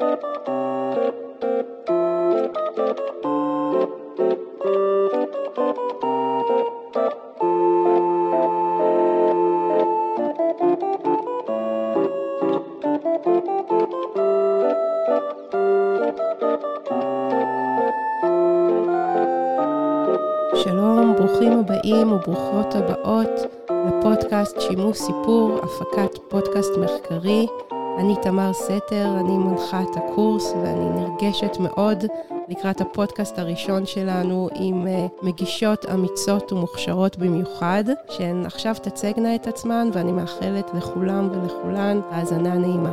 שלום, ברוכים הבאים וברוכות הבאות לפודקאסט שימוש סיפור, הפקת פודקאסט מחקרי. אני תמר סתר, אני מנחה את הקורס ואני נרגשת מאוד לקראת הפודקאסט הראשון שלנו עם uh, מגישות אמיצות ומוכשרות במיוחד, שהן עכשיו תצגנה את עצמן ואני מאחלת לכולם ולכולן האזנה נעימה.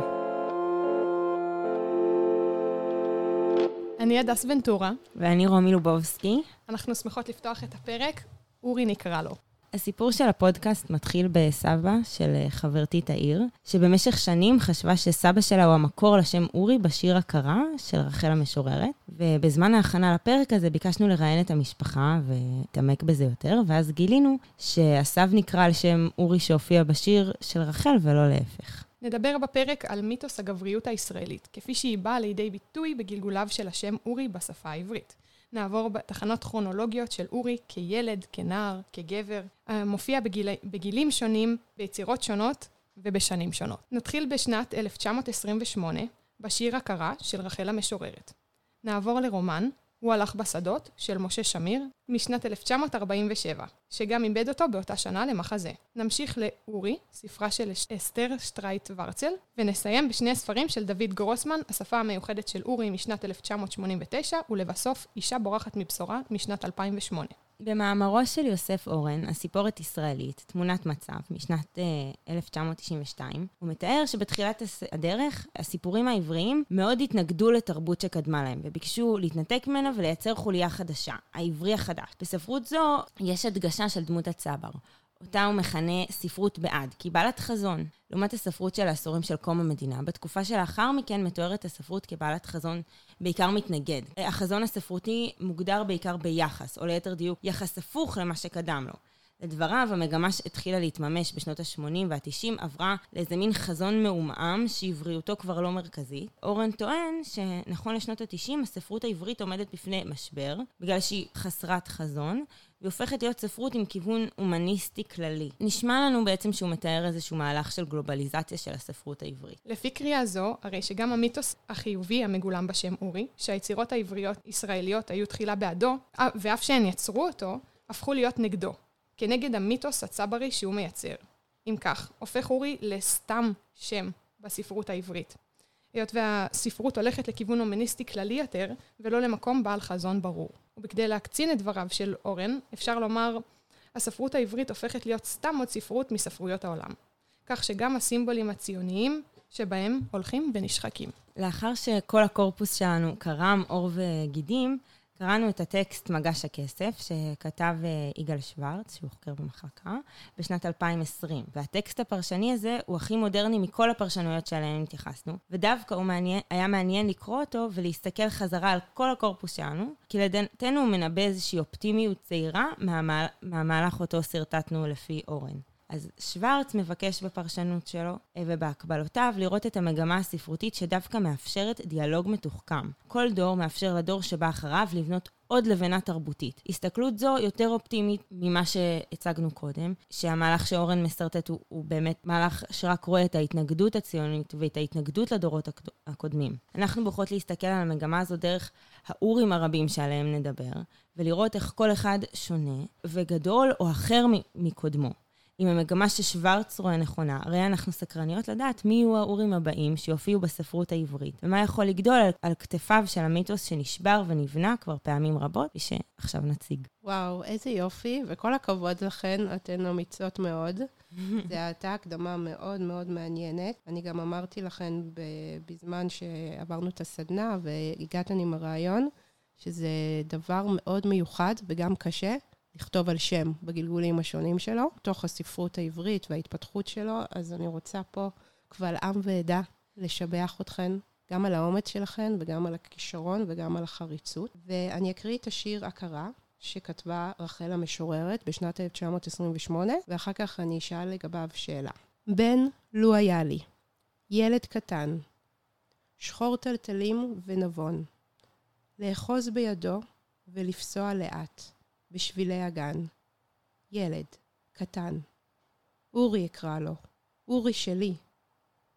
אני הדס ונטורה. ואני רומי לובובסקי. אנחנו שמחות לפתוח את הפרק, אורי נקרא לו. הסיפור של הפודקאסט מתחיל בסבא של אה, חברתי תאיר, שבמשך שנים חשבה שסבא שלה הוא המקור לשם אורי בשיר הכרה של רחל המשוררת, ובזמן ההכנה לפרק הזה ביקשנו לראיין את המשפחה ולהתעמק בזה יותר, ואז גילינו שהסב נקרא על שם אורי שהופיע בשיר של רחל ולא להפך. נדבר בפרק על מיתוס הגבריות הישראלית, כפי שהיא באה לידי ביטוי בגלגוליו של השם אורי בשפה העברית. נעבור בתחנות כרונולוגיות של אורי כילד, כנער, כגבר, מופיע בגיל, בגילים שונים, ביצירות שונות ובשנים שונות. נתחיל בשנת 1928, בשיר הכרה של רחל המשוררת. נעבור לרומן, הוא הלך בשדות, של משה שמיר, משנת 1947, שגם איבד אותו באותה שנה למחזה. נמשיך לאורי, ספרה של אסתר שטרייט ורצל, ונסיים בשני הספרים של דוד גרוסמן, השפה המיוחדת של אורי משנת 1989, ולבסוף, אישה בורחת מבשורה משנת 2008. במאמרו של יוסף אורן, הסיפורת ישראלית, תמונת מצב, משנת uh, 1992, הוא מתאר שבתחילת הדרך, הסיפורים העבריים מאוד התנגדו לתרבות שקדמה להם, וביקשו להתנתק ממנה ולייצר חוליה חדשה, העברי החדש. בספרות זו יש הדגשה של דמות הצבר. אותה הוא מכנה ספרות בעד, כי בעלת חזון. לעומת הספרות של העשורים של קום המדינה, בתקופה שלאחר מכן מתוארת הספרות כבעלת חזון בעיקר מתנגד. החזון הספרותי מוגדר בעיקר ביחס, או ליתר דיוק, יחס הפוך למה שקדם לו. לדבריו, המגמה שהתחילה להתממש בשנות ה-80 וה-90 עברה לאיזה מין חזון מעומעם שעבריותו כבר לא מרכזית. אורן טוען שנכון לשנות ה-90 הספרות העברית עומדת בפני משבר, בגלל שהיא חסרת חזון, והיא הופכת להיות ספרות עם כיוון הומניסטי כללי. נשמע לנו בעצם שהוא מתאר איזשהו מהלך של גלובליזציה של הספרות העברית. לפי קריאה זו, הרי שגם המיתוס החיובי המגולם בשם אורי, שהיצירות העבריות ישראליות היו תחילה בעדו, ואף שהן יצרו אותו, הפכו להיות נגדו. כנגד המיתוס הצברי שהוא מייצר. אם כך, הופך אורי לסתם שם בספרות העברית. היות והספרות הולכת לכיוון הומניסטי כללי יותר, ולא למקום בעל חזון ברור. ובכדי להקצין את דבריו של אורן, אפשר לומר, הספרות העברית הופכת להיות סתם עוד ספרות מספרויות העולם. כך שגם הסימבולים הציוניים שבהם הולכים ונשחקים. לאחר שכל הקורפוס שלנו קרם עור וגידים, קראנו את הטקסט מגש הכסף, שכתב אה, יגאל שוורץ, שהוא חוקר במחלקה, בשנת 2020. והטקסט הפרשני הזה הוא הכי מודרני מכל הפרשנויות שעליהן התייחסנו, ודווקא הוא מעניין, היה מעניין לקרוא אותו ולהסתכל חזרה על כל הקורפוס שלנו, כי לדעתנו הוא מנבא איזושהי אופטימיות צעירה מהמה, מהמהלך אותו שרטטנו לפי אורן. אז שוורץ מבקש בפרשנות שלו אה, ובהקבלותיו לראות את המגמה הספרותית שדווקא מאפשרת דיאלוג מתוחכם. כל דור מאפשר לדור שבא אחריו לבנות עוד לבנה תרבותית. הסתכלות זו יותר אופטימית ממה שהצגנו קודם, שהמהלך שאורן משרטט הוא, הוא באמת מהלך שרק רואה את ההתנגדות הציונית ואת ההתנגדות לדורות הקודמים. אנחנו בוחרות להסתכל על המגמה הזו דרך האורים הרבים שעליהם נדבר, ולראות איך כל אחד שונה וגדול או אחר מקודמו. עם המגמה ששוורץ רואה נכונה, הרי אנחנו סקרניות לדעת מי יהיו האורים הבאים שיופיעו בספרות העברית, ומה יכול לגדול על, על כתפיו של המיתוס שנשבר ונבנה כבר פעמים רבות, ושעכשיו נציג. וואו, איזה יופי, וכל הכבוד לכן, אתן אמיצות מאוד. זו הייתה הקדמה מאוד מאוד מעניינת. אני גם אמרתי לכן בזמן שעברנו את הסדנה והגעתן עם הרעיון, שזה דבר מאוד מיוחד וגם קשה. לכתוב על שם בגלגולים השונים שלו, תוך הספרות העברית וההתפתחות שלו, אז אני רוצה פה קבל עם ועדה לשבח אתכן, גם על האומץ שלכן וגם על הכישרון וגם על החריצות. ואני אקריא את השיר הכרה. שכתבה רחל המשוררת בשנת 1928, ואחר כך אני אשאל לגביו שאלה. בן, לו היה לי, ילד קטן, שחור טלטלים ונבון. לאחוז בידו ולפסוע לאט, בשבילי הגן. ילד, קטן. אורי אקרא לו, אורי שלי.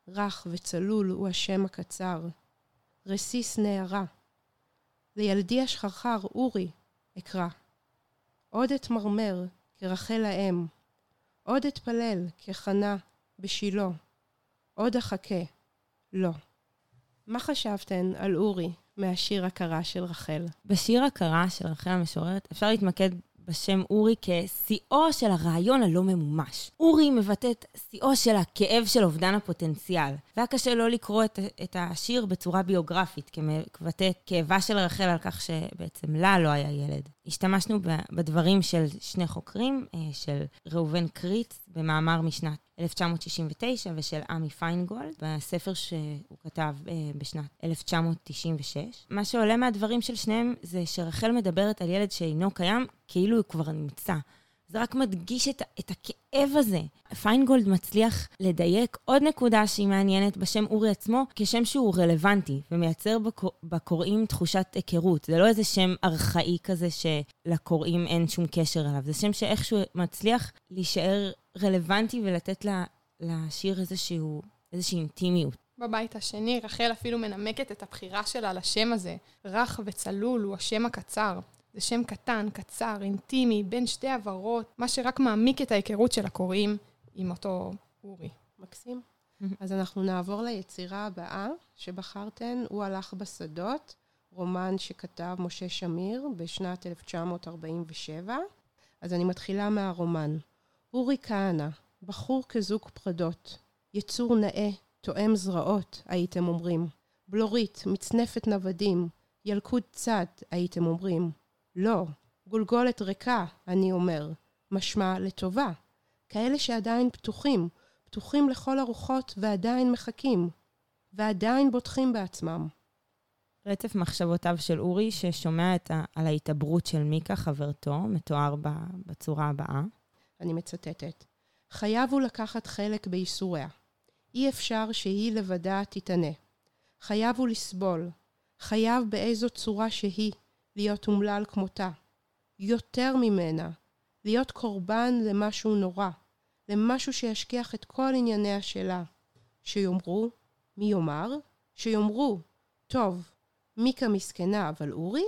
רך וצלול הוא השם הקצר. רסיס נערה. לילדי השחרחר, אורי, אקרא. עוד אתמרמר, כרחל האם. עוד אתפלל, כחנה, בשילה. עוד אחכה, לא. מה חשבתן על אורי מהשיר הכרה של רחל? בשיר הכרה של רחל המשוררת אפשר להתמקד בשם אורי כשיאו של הרעיון הלא ממומש. אורי מבטא את שיאו של הכאב של אובדן הפוטנציאל. והיה קשה לא לקרוא את, את השיר בצורה ביוגרפית, כמבטא את כאבה של רחל על כך שבעצם לה לא היה ילד. השתמשנו בדברים של שני חוקרים, אה, של ראובן קריץ, במאמר משנת 1969, ושל עמי פיינגולד, בספר שהוא כתב אה, בשנת 1996. מה שעולה מהדברים של שניהם זה שרחל מדברת על ילד שאינו קיים כאילו הוא כבר נמצא. זה רק מדגיש את, את הכאב הזה. פיינגולד מצליח לדייק עוד נקודה שהיא מעניינת בשם אורי עצמו, כשם שהוא רלוונטי ומייצר בקור, בקוראים תחושת היכרות. זה לא איזה שם ארכאי כזה שלקוראים אין שום קשר אליו, זה שם שאיכשהו מצליח להישאר רלוונטי ולתת לה, לשיר איזשהו, איזושהי אינטימיות. בבית השני, רחל אפילו מנמקת את הבחירה שלה לשם הזה. רך וצלול הוא השם הקצר. זה שם קטן, קצר, אינטימי, בין שתי עברות, מה שרק מעמיק את ההיכרות של הקוראים עם אותו אורי. מקסים. אז אנחנו נעבור ליצירה הבאה שבחרתן, הוא הלך בשדות, רומן שכתב משה שמיר בשנת 1947. אז אני מתחילה מהרומן. אורי כהנא, בחור כזוג פרדות, יצור נאה, תואם זרעות, הייתם אומרים. בלורית, מצנפת נוודים, ילקוט צד, הייתם אומרים. לא, גולגולת ריקה, אני אומר, משמע לטובה. כאלה שעדיין פתוחים, פתוחים לכל הרוחות ועדיין מחכים, ועדיין בוטחים בעצמם. רצף מחשבותיו של אורי, ששומע ה... על ההתעברות של מיקה, חברתו, מתואר. בצורה הבאה. אני מצטטת. חייב הוא לקחת חלק בייסוריה. אי אפשר שהיא לבדה תתענה. חייב הוא לסבול. חייב באיזו צורה שהיא, להיות אומלל כמותה. יותר ממנה, להיות קורבן למשהו נורא, למשהו שישכיח את כל ענייניה שלה. שיאמרו, מי יאמר? שיאמרו, טוב, מיקה מסכנה, אבל אורי?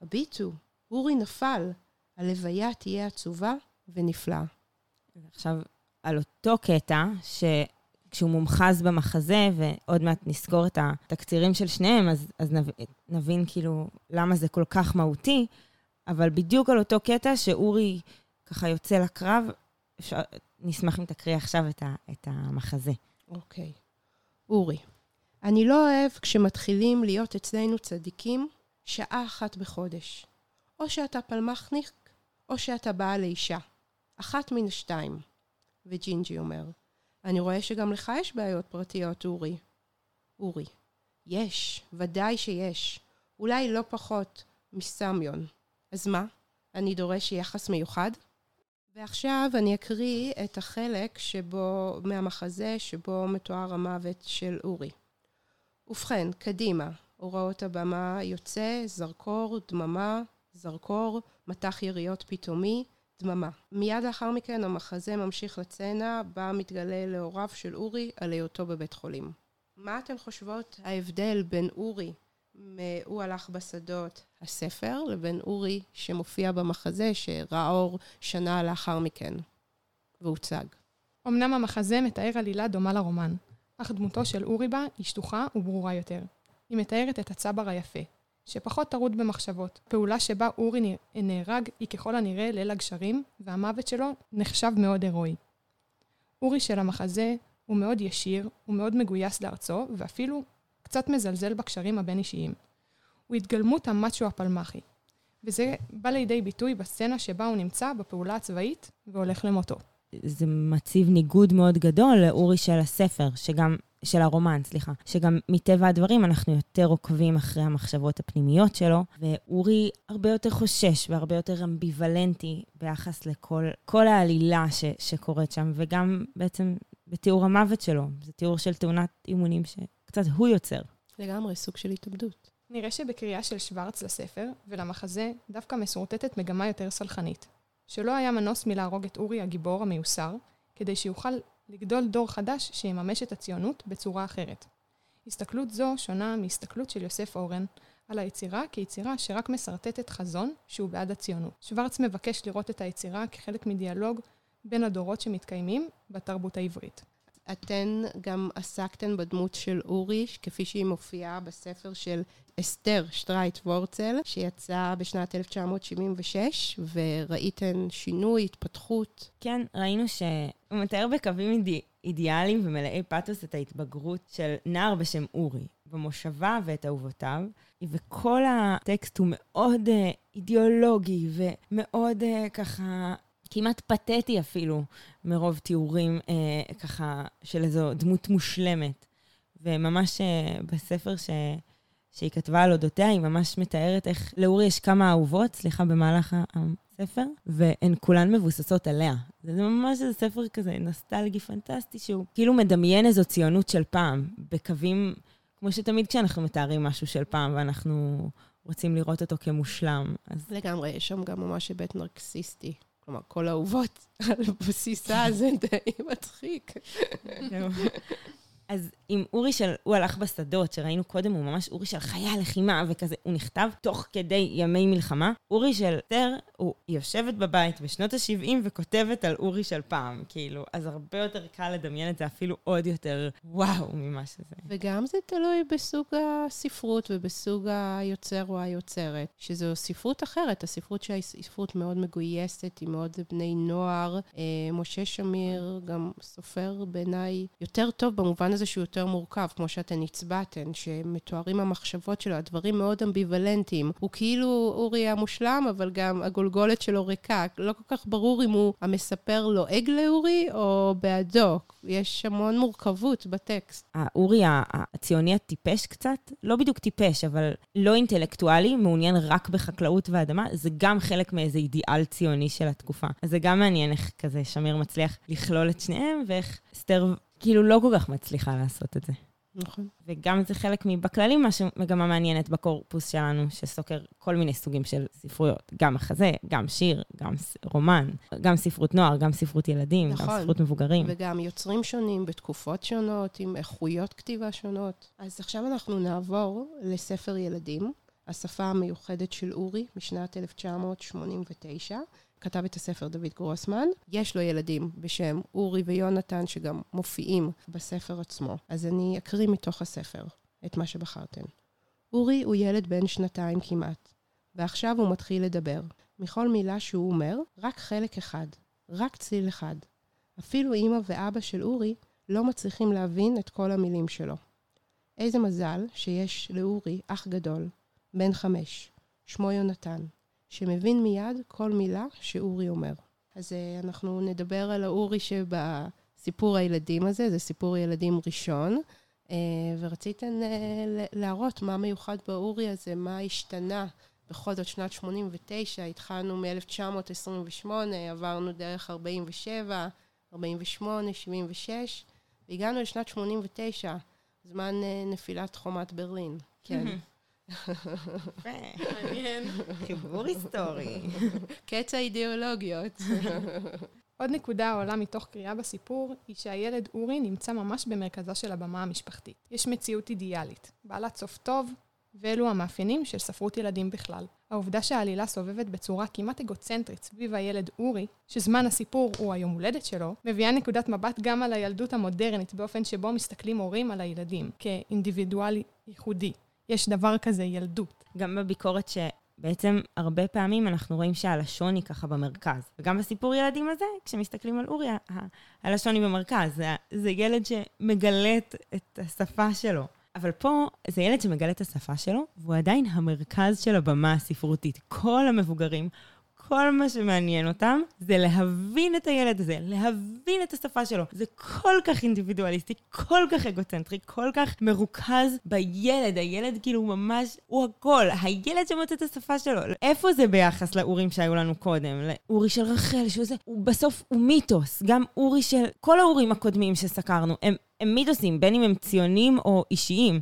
הביטו, אורי נפל, הלוויה תהיה עצובה ונפלאה. עכשיו, על אותו קטע, ש... כשהוא מומחז במחזה, ועוד מעט נסגור את התקצירים של שניהם, אז, אז נבין, נבין כאילו למה זה כל כך מהותי, אבל בדיוק על אותו קטע שאורי ככה יוצא לקרב, אפשר, נשמח אם תקריא עכשיו את, ה, את המחזה. אוקיי. Okay. אורי, אני לא אוהב כשמתחילים להיות אצלנו צדיקים שעה אחת בחודש. או שאתה פלמחניק, או שאתה בעל לאישה. אחת מן השתיים. וג'ינג'י אומר, אני רואה שגם לך יש בעיות פרטיות, אורי. אורי, יש, ודאי שיש. אולי לא פחות מסמיון. אז מה? אני דורש יחס מיוחד? ועכשיו אני אקריא את החלק שבו, מהמחזה שבו מתואר המוות של אורי. ובכן, קדימה, הוראות הבמה יוצא, זרקור, דממה, זרקור, מטח יריות פתאומי, דממה. מיד לאחר מכן המחזה ממשיך לצנה בה מתגלה להוריו של אורי על היותו בבית חולים. מה אתן חושבות ההבדל בין אורי מ"הוא הלך בשדות" הספר לבין אורי שמופיע במחזה שראה אור שנה לאחר מכן והוצג? אמנם המחזה מתאר עלילה דומה לרומן, אך דמותו של אורי בה היא שטוחה וברורה יותר. היא מתארת את הצבר היפה, שפחות טרוד במחשבות. פעולה שבה אורי נהרג היא ככל הנראה ליל הגשרים, והמוות שלו נחשב מאוד הירואי. אורי של המחזה הוא מאוד ישיר, הוא מאוד מגויס לארצו, ואפילו קצת מזלזל בקשרים הבין-אישיים. הוא התגלמות המאצ'ו הפלמחי, וזה בא לידי ביטוי בסצנה שבה הוא נמצא בפעולה הצבאית והולך למותו. זה מציב ניגוד מאוד גדול לאורי של הספר, שגם של הרומן, סליחה, שגם מטבע הדברים אנחנו יותר עוקבים אחרי המחשבות הפנימיות שלו, ואורי הרבה יותר חושש והרבה יותר אמביוולנטי ביחס לכל העלילה ש, שקורית שם, וגם בעצם בתיאור המוות שלו. זה תיאור של תאונת אימונים שקצת הוא יוצר. לגמרי, סוג של התאבדות. נראה שבקריאה של שוורץ לספר ולמחזה דווקא מסורטטת מגמה יותר סלחנית. שלא היה מנוס מלהרוג את אורי הגיבור המיוסר, כדי שיוכל לגדול דור חדש שיממש את הציונות בצורה אחרת. הסתכלות זו שונה מהסתכלות של יוסף אורן על היצירה כיצירה שרק משרטטת חזון שהוא בעד הציונות. שוורץ מבקש לראות את היצירה כחלק מדיאלוג בין הדורות שמתקיימים בתרבות העברית. אתן גם עסקתן בדמות של אורי, כפי שהיא מופיעה בספר של אסתר שטרייט וורצל, שיצא בשנת 1976, וראיתן שינוי, התפתחות. כן, ראינו שהוא מתאר בקווים אידי, אידיאליים ומלאי פתוס את ההתבגרות של נער בשם אורי, במושבה ואת אהובותיו, וכל הטקסט הוא מאוד uh, אידיאולוגי ומאוד uh, ככה כמעט פתטי אפילו, מרוב תיאורים אה, ככה של איזו דמות מושלמת. וממש אה, בספר ש... שהיא כתבה על אודותיה, היא ממש מתארת איך לאורי יש כמה אהובות, סליחה, במהלך הספר, והן כולן מבוססות עליה. זה ממש איזה ספר כזה נוסטלגי פנטסטי, שהוא כאילו מדמיין איזו ציונות של פעם, בקווים, כמו שתמיד כשאנחנו מתארים משהו של פעם, ואנחנו רוצים לראות אותו כמושלם. אז... לגמרי, יש שם גם ממש היבט נרקסיסטי. כלומר, כל האהובות על בסיסה זה די מצחיק. אז עם אורי של הוא הלך בשדות, שראינו קודם, הוא ממש אורי של חייל לחימה וכזה, הוא נכתב תוך כדי ימי מלחמה. אורי של אסתר, הוא יושבת בבית בשנות ה-70 וכותבת על אורי של פעם, כאילו, אז הרבה יותר קל לדמיין את זה אפילו עוד יותר וואו ממה שזה. וגם זה תלוי בסוג הספרות ובסוג היוצר או היוצרת, שזו ספרות אחרת, הספרות שהיא ספרות מאוד מגויסת, היא מאוד בני נוער. אה, משה שמיר גם סופר בעיניי יותר טוב במובן הזה שהוא יותר מורכב, כמו שאתן הצבעתן, שמתוארים המחשבות שלו, הדברים מאוד אמביוולנטיים. הוא כאילו אורי המושלם, אבל גם הגולגולת שלו ריקה. לא כל כך ברור אם הוא המספר לועג לאורי או בעדו. יש המון מורכבות בטקסט. האורי הציוני הטיפש קצת, לא בדיוק טיפש, אבל לא אינטלקטואלי, מעוניין רק בחקלאות ואדמה, זה גם חלק מאיזה אידיאל ציוני של התקופה. אז זה גם מעניין איך כזה שמיר מצליח לכלול את שניהם, ואיך אסתר כאילו לא כל כך מצליחה לעשות את זה. נכון. וגם זה חלק מבכללים, מה שמגמה מעניינת בקורפוס שלנו, שסוקר כל מיני סוגים של ספרויות. גם מחזה, גם שיר, גם רומן, גם ספרות נוער, גם ספרות ילדים, נכון. גם ספרות מבוגרים. וגם יוצרים שונים בתקופות שונות, עם איכויות כתיבה שונות. אז עכשיו אנחנו נעבור לספר ילדים, השפה המיוחדת של אורי, משנת 1989. כתב את הספר דוד גרוסמן. יש לו ילדים בשם אורי ויונתן, שגם מופיעים בספר עצמו. אז אני אקריא מתוך הספר את מה שבחרתם. אורי הוא ילד בן שנתיים כמעט, ועכשיו הוא מתחיל לדבר. מכל מילה שהוא אומר, רק חלק אחד, רק צליל אחד. אפילו אימא ואבא של אורי לא מצליחים להבין את כל המילים שלו. איזה מזל שיש לאורי אח גדול, בן חמש, שמו יונתן, שמבין מיד כל מילה שאורי אומר. אז uh, אנחנו נדבר על האורי שבסיפור הילדים הזה, זה סיפור ילדים ראשון, uh, ורציתן uh, להראות מה מיוחד באורי הזה, מה השתנה. בכל זאת, שנת 89, התחלנו מ-1928, עברנו דרך 47, 48, 76, והגענו לשנת 89, זמן נפילת חומת ברלין. כן. מעניין. חיבור היסטורי. קץ האידיאולוגיות. עוד נקודה העולה מתוך קריאה בסיפור, היא שהילד אורי נמצא ממש במרכזה של הבמה המשפחתית. יש מציאות אידיאלית, בעלת סוף טוב, ואלו המאפיינים של ספרות ילדים בכלל. העובדה שהעלילה סובבת בצורה כמעט אגוצנטרית סביב הילד אורי, שזמן הסיפור הוא היום הולדת שלו, מביאה נקודת מבט גם על הילדות המודרנית באופן שבו מסתכלים הורים על הילדים, כאינדיבידואל ייחודי. יש דבר כזה, ילדות. גם בביקורת שבעצם הרבה פעמים אנחנו רואים שהלשון היא ככה במרכז. וגם בסיפור ילדים הזה, כשמסתכלים על אורי, הלשון היא במרכז. זה, זה ילד שמגלט את השפה שלו. אבל פה זה ילד שמגלה את השפה שלו, והוא עדיין המרכז של הבמה הספרותית. כל המבוגרים כל מה שמעניין אותם זה להבין את הילד הזה, להבין את השפה שלו. זה כל כך אינדיבידואליסטי, כל כך אגוצנטרי, כל כך מרוכז בילד. הילד כאילו ממש, הוא הכל. הילד שמוצא את השפה שלו. איפה זה ביחס לאורים שהיו לנו קודם? לאורי של רחל, שהוא זה, הוא בסוף הוא מיתוס. גם אורי של, כל האורים הקודמים שסקרנו, הם, הם מיתוסים, בין אם הם ציונים או אישיים.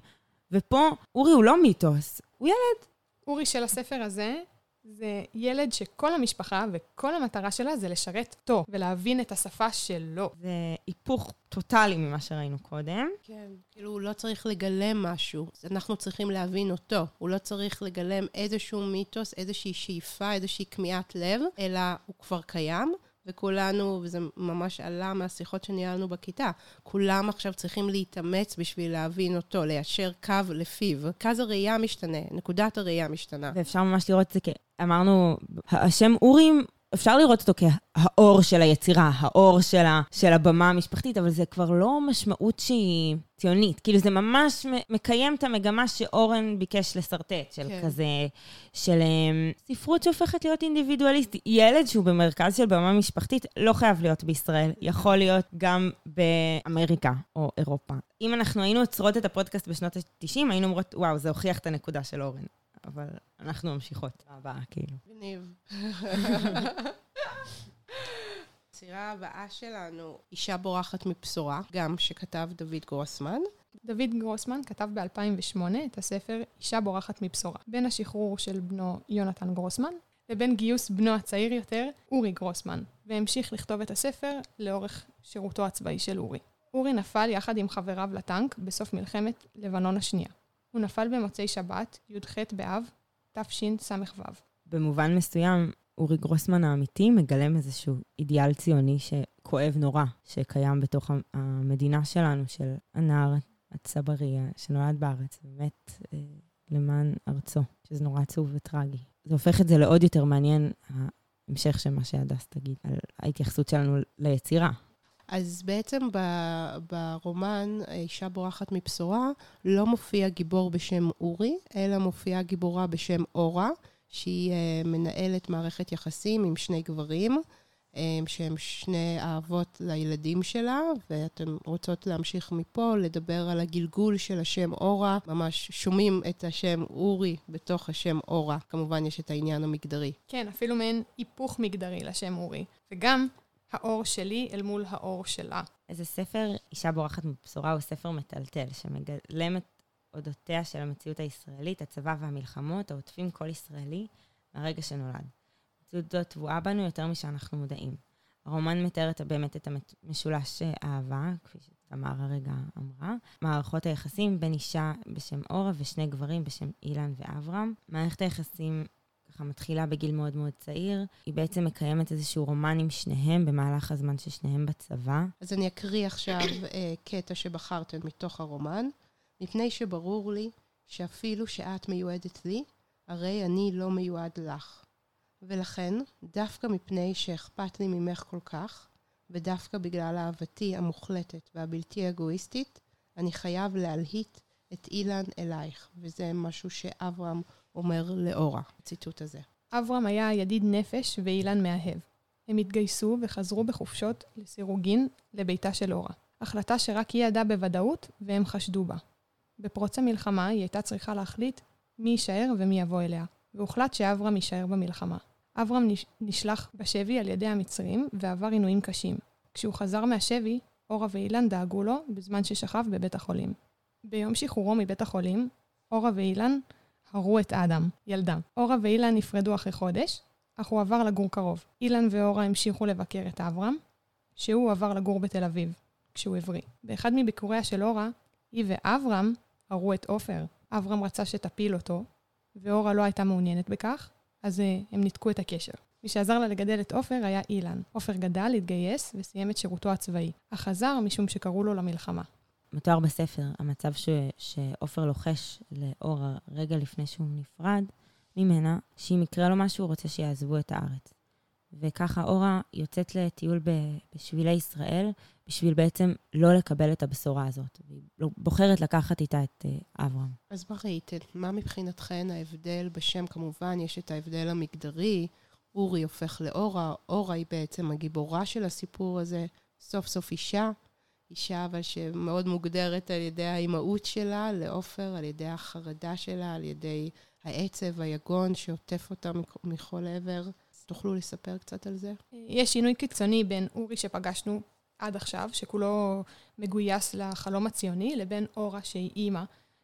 ופה אורי הוא לא מיתוס, הוא ילד. אורי של הספר הזה זה ילד שכל המשפחה וכל המטרה שלה זה לשרת אותו ולהבין את השפה שלו. זה היפוך טוטאלי ממה שראינו קודם. כן, כאילו הוא לא צריך לגלם משהו, אנחנו צריכים להבין אותו. הוא לא צריך לגלם איזשהו מיתוס, איזושהי שאיפה, איזושהי כמיהת לב, אלא הוא כבר קיים. וכולנו, וזה ממש עלה מהשיחות שניהלנו בכיתה, כולם עכשיו צריכים להתאמץ בשביל להבין אותו, ליישר קו לפיו. קו הראייה משתנה, נקודת הראייה משתנה. ואפשר ממש לראות את זה כ... אמרנו, השם אורים אפשר לראות אותו כהאור של היצירה, האור של, ה, של הבמה המשפחתית, אבל זה כבר לא משמעות שהיא ציונית. כאילו, זה ממש מקיים את המגמה שאורן ביקש לשרטט, של כן. כזה, של um, ספרות שהופכת להיות אינדיבידואליסטית. ילד שהוא במרכז של במה משפחתית לא חייב להיות בישראל, יכול להיות גם באמריקה או אירופה. אם אנחנו היינו עוצרות את הפודקאסט בשנות ה-90, היינו אומרות, וואו, זה הוכיח את הנקודה של אורן. אבל אנחנו ממשיכות הבאה, כאילו. מגניב. הסירה הבאה שלנו, אישה בורחת מבשורה, גם שכתב דוד גרוסמן. דוד גרוסמן כתב ב-2008 את הספר אישה בורחת מבשורה, בין השחרור של בנו יונתן גרוסמן לבין גיוס בנו הצעיר יותר, אורי גרוסמן, והמשיך לכתוב את הספר לאורך שירותו הצבאי של אורי. אורי נפל יחד עם חבריו לטנק בסוף מלחמת לבנון השנייה. הוא נפל במוצאי שבת, י"ח באב, תשס"ו. במובן מסוים, אורי גרוסמן האמיתי מגלם איזשהו אידיאל ציוני שכואב נורא, שקיים בתוך המדינה שלנו, של הנער הצברי שנולד בארץ, באמת אה, למען ארצו, שזה נורא עצוב וטרגי. זה הופך את זה לעוד יותר מעניין, ההמשך של מה שהדס תגיד, על ההתייחסות שלנו ליצירה. אז בעצם ברומן אישה בורחת מבשורה לא מופיע גיבור בשם אורי, אלא מופיעה גיבורה בשם אורה, שהיא אה, מנהלת מערכת יחסים עם שני גברים, אה, שהם שני האבות לילדים שלה, ואתן רוצות להמשיך מפה, לדבר על הגלגול של השם אורה. ממש שומעים את השם אורי בתוך השם אורה. כמובן, יש את העניין המגדרי. כן, אפילו מעין היפוך מגדרי לשם אורי. וגם האור שלי אל מול האור שלה. איזה ספר, אישה בורחת מבשורה, הוא ספר מטלטל, שמגלם את אודותיה של המציאות הישראלית, הצבא והמלחמות, העוטפים כל ישראלי מהרגע שנולד. המציאות זו טבועה בנו יותר משאנחנו מודעים. הרומן מתאר באמת את המשולש אהבה, כפי שתמר הרגע אמרה, מערכות היחסים בין אישה בשם אורה ושני גברים בשם אילן ואברהם. מערכת היחסים ככה מתחילה בגיל מאוד מאוד צעיר. היא בעצם מקיימת איזשהו רומן עם שניהם במהלך הזמן ששניהם בצבא. אז אני אקריא עכשיו אה, קטע שבחרתם מתוך הרומן. מפני שברור לי שאפילו שאת מיועדת לי, הרי אני לא מיועד לך. ולכן, דווקא מפני שאכפת לי ממך כל כך, ודווקא בגלל אהבתי המוחלטת והבלתי אגואיסטית, אני חייב להלהיט את אילן אלייך. וזה משהו שאברהם אומר לאורה, הציטוט הזה. אברהם היה ידיד נפש ואילן מאהב. הם התגייסו וחזרו בחופשות לסירוגין לביתה של אורה. החלטה שרק היא ידעה בוודאות והם חשדו בה. בפרוץ המלחמה היא הייתה צריכה להחליט מי יישאר ומי יבוא אליה, והוחלט שאברהם יישאר במלחמה. אברהם נשלח בשבי על ידי המצרים ועבר עינויים קשים. כשהוא חזר מהשבי, אורה ואילן דאגו לו בזמן ששכב בבית החולים. ביום שחרורו מבית החולים, אורה ואילן הרו את אדם, ילדה. אורה ואילן נפרדו אחרי חודש, אך הוא עבר לגור קרוב. אילן ואורה המשיכו לבקר את אברהם, שהוא עבר לגור בתל אביב, כשהוא הבריא. באחד מביקוריה של אורה, היא ואברהם הרו את עופר. אברהם רצה שתפיל אותו, ואורה לא הייתה מעוניינת בכך, אז uh, הם ניתקו את הקשר. מי שעזר לה לגדל את עופר היה אילן. עופר גדל, התגייס וסיים את שירותו הצבאי, אך חזר משום שקראו לו למלחמה. מתואר בספר, המצב שעופר לוחש לאורה רגע לפני שהוא נפרד ממנה, שאם יקרה לו משהו, הוא רוצה שיעזבו את הארץ. וככה אורה יוצאת לטיול בשבילי ישראל, בשביל בעצם לא לקבל את הבשורה הזאת. והיא לא, בוחרת לקחת איתה את uh, אברהם. אז מה ראיתם? מה מבחינתכן ההבדל בשם? כמובן, יש את ההבדל המגדרי, אורי הופך לאורה, אורה היא בעצם הגיבורה של הסיפור הזה, סוף סוף אישה. אישה אבל שמאוד מוגדרת על ידי האימהות שלה, לעופר, על ידי החרדה שלה, על ידי העצב, היגון שעוטף אותה מכל עבר. תוכלו לספר קצת על זה? יש שינוי קיצוני בין אורי שפגשנו עד עכשיו, שכולו מגויס לחלום הציוני, לבין אורה שהיא אימא,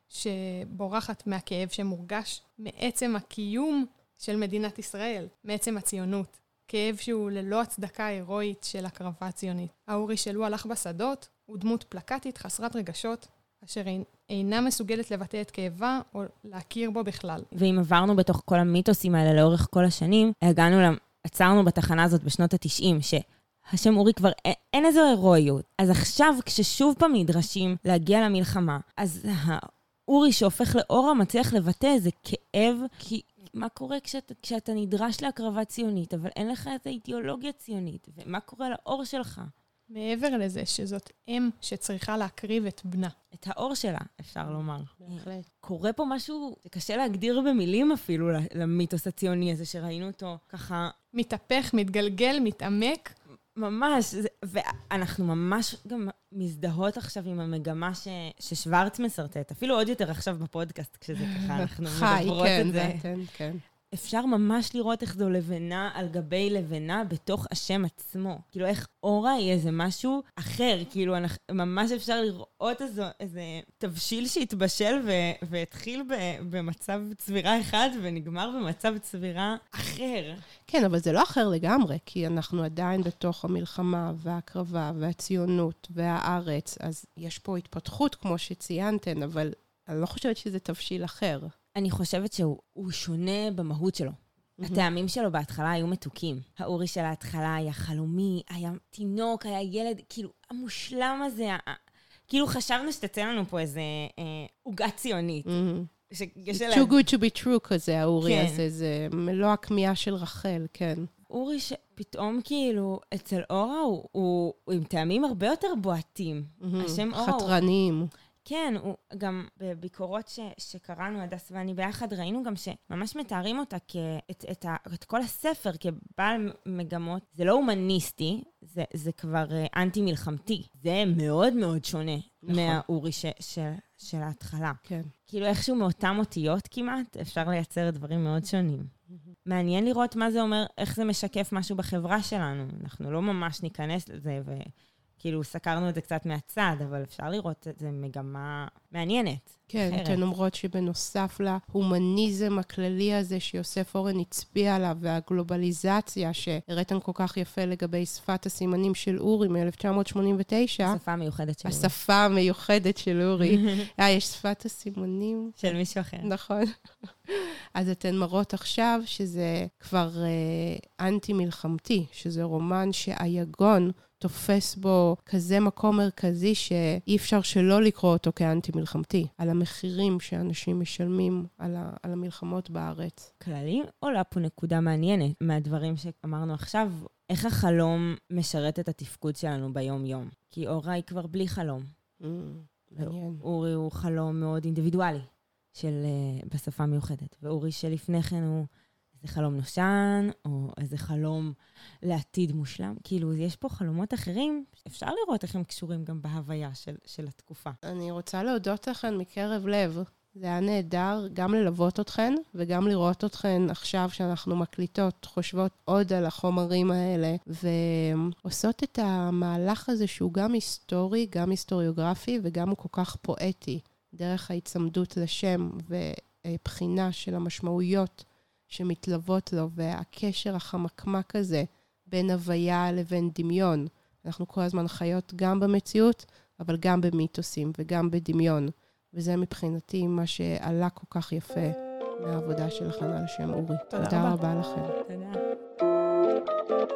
שבורחת מהכאב שמורגש מעצם הקיום של מדינת ישראל, מעצם הציונות. כאב שהוא ללא הצדקה הירואית של הקרבה ציונית. האורי שלו הלך בשדות הוא דמות פלקטית חסרת רגשות, אשר אינה מסוגלת לבטא את כאבה או להכיר בו בכלל. ואם עברנו בתוך כל המיתוסים האלה לאורך כל השנים, הגענו, עצרנו בתחנה הזאת בשנות ה-90, שהשם אורי כבר אין, אין איזו הירואיות. אז עכשיו, כששוב פעם נדרשים להגיע למלחמה, אז האורי שהופך לאורה מצליח לבטא איזה כאב, כי מה קורה כשאתה, כשאתה נדרש להקרבה ציונית, אבל אין לך את האידיאולוגיה ציונית, ומה קורה לאור שלך? מעבר לזה שזאת אם שצריכה להקריב את בנה. את האור שלה, אפשר לומר. בהחלט. קורה פה משהו שקשה להגדיר במילים אפילו למיתוס הציוני הזה, שראינו אותו ככה... מתהפך, מתגלגל, מתעמק. ממש, ואנחנו ממש גם מזדהות עכשיו עם המגמה ש, ששוורץ מסרטט, אפילו עוד יותר עכשיו בפודקאסט, כשזה ככה, אנחנו מדברות כן, את זה. חי, כן, כן. אפשר ממש לראות איך זו לבנה על גבי לבנה בתוך השם עצמו. כאילו, איך אורה היא איזה משהו אחר, כאילו, אנחנו, ממש אפשר לראות איזו, איזה תבשיל שהתבשל ו- והתחיל ב- במצב צבירה אחד ונגמר במצב צבירה אחר. כן, אבל זה לא אחר לגמרי, כי אנחנו עדיין בתוך המלחמה וההקרבה והציונות והארץ, אז יש פה התפתחות, כמו שציינתן, אבל אני לא חושבת שזה תבשיל אחר. אני חושבת שהוא שונה במהות שלו. הטעמים שלו בהתחלה היו מתוקים. האורי של ההתחלה היה חלומי, היה תינוק, היה ילד, כאילו, המושלם הזה, כאילו חשבנו שתצא לנו פה איזה עוגה ציונית. שיש אליה... too good to be true כזה, האורי כן. הזה, זה מלוא הכמיהה של רחל, כן. אורי שפתאום כאילו, אצל אורה הוא, הוא, הוא עם טעמים הרבה יותר בועטים. השם אורה הוא... חתרניים. כן, הוא גם בביקורות ש, שקראנו, הדס ואני ביחד, ראינו גם שממש מתארים אותה כאת, את, ה, את כל הספר כבעל מגמות. זה לא הומניסטי, זה, זה כבר uh, אנטי-מלחמתי. זה מאוד מאוד שונה נכון. מהאורי ש, ש, של ההתחלה. כן. כאילו איכשהו מאותן אותיות כמעט, אפשר לייצר דברים מאוד שונים. מעניין לראות מה זה אומר, איך זה משקף משהו בחברה שלנו. אנחנו לא ממש ניכנס לזה, ו... כאילו, סקרנו את זה קצת מהצד, אבל אפשר לראות את זה מגמה מעניינת. כן, אתן אומרות שבנוסף להומניזם הכללי הזה שיוסף אורן הצביע עליו, והגלובליזציה שהראיתן כל כך יפה לגבי שפת הסימנים של אורי מ-1989, השפה המיוחדת של אורי. השפה המיוחדת של אורי. אה, יש שפת הסימנים. של מישהו אחר. נכון. אז אתן מראות עכשיו שזה כבר אה, אנטי-מלחמתי, שזה רומן שהיגון תופס בו כזה מקום מרכזי שאי אפשר שלא לקרוא אותו כאנטי-מלחמתי, על המחירים שאנשים משלמים על, ה, על המלחמות בארץ. כללי עולה פה נקודה מעניינת מהדברים שאמרנו עכשיו, איך החלום משרת את התפקוד שלנו ביום-יום. כי אורה היא כבר בלי חלום. Mm, מעניין. אורי הוא חלום מאוד אינדיבידואלי של, uh, בשפה מיוחדת, ואורי שלפני כן הוא איזה חלום נושן, או איזה חלום לעתיד מושלם. כאילו, יש פה חלומות אחרים, אפשר לראות איך הם קשורים גם בהוויה של, של התקופה. אני רוצה להודות לכן מקרב לב. זה היה נהדר גם ללוות אתכן וגם לראות אתכן עכשיו שאנחנו מקליטות, חושבות עוד על החומרים האלה, ועושות את המהלך הזה שהוא גם היסטורי, גם היסטוריוגרפי וגם הוא כל כך פואטי, דרך ההיצמדות לשם ובחינה של המשמעויות שמתלוות לו, והקשר החמקמק הזה בין הוויה לבין דמיון. אנחנו כל הזמן חיות גם במציאות, אבל גם במיתוסים וגם בדמיון. וזה מבחינתי מה שעלה כל כך יפה מהעבודה שלכם על השם אורי. תודה, תודה רבה. רבה לכם. תודה.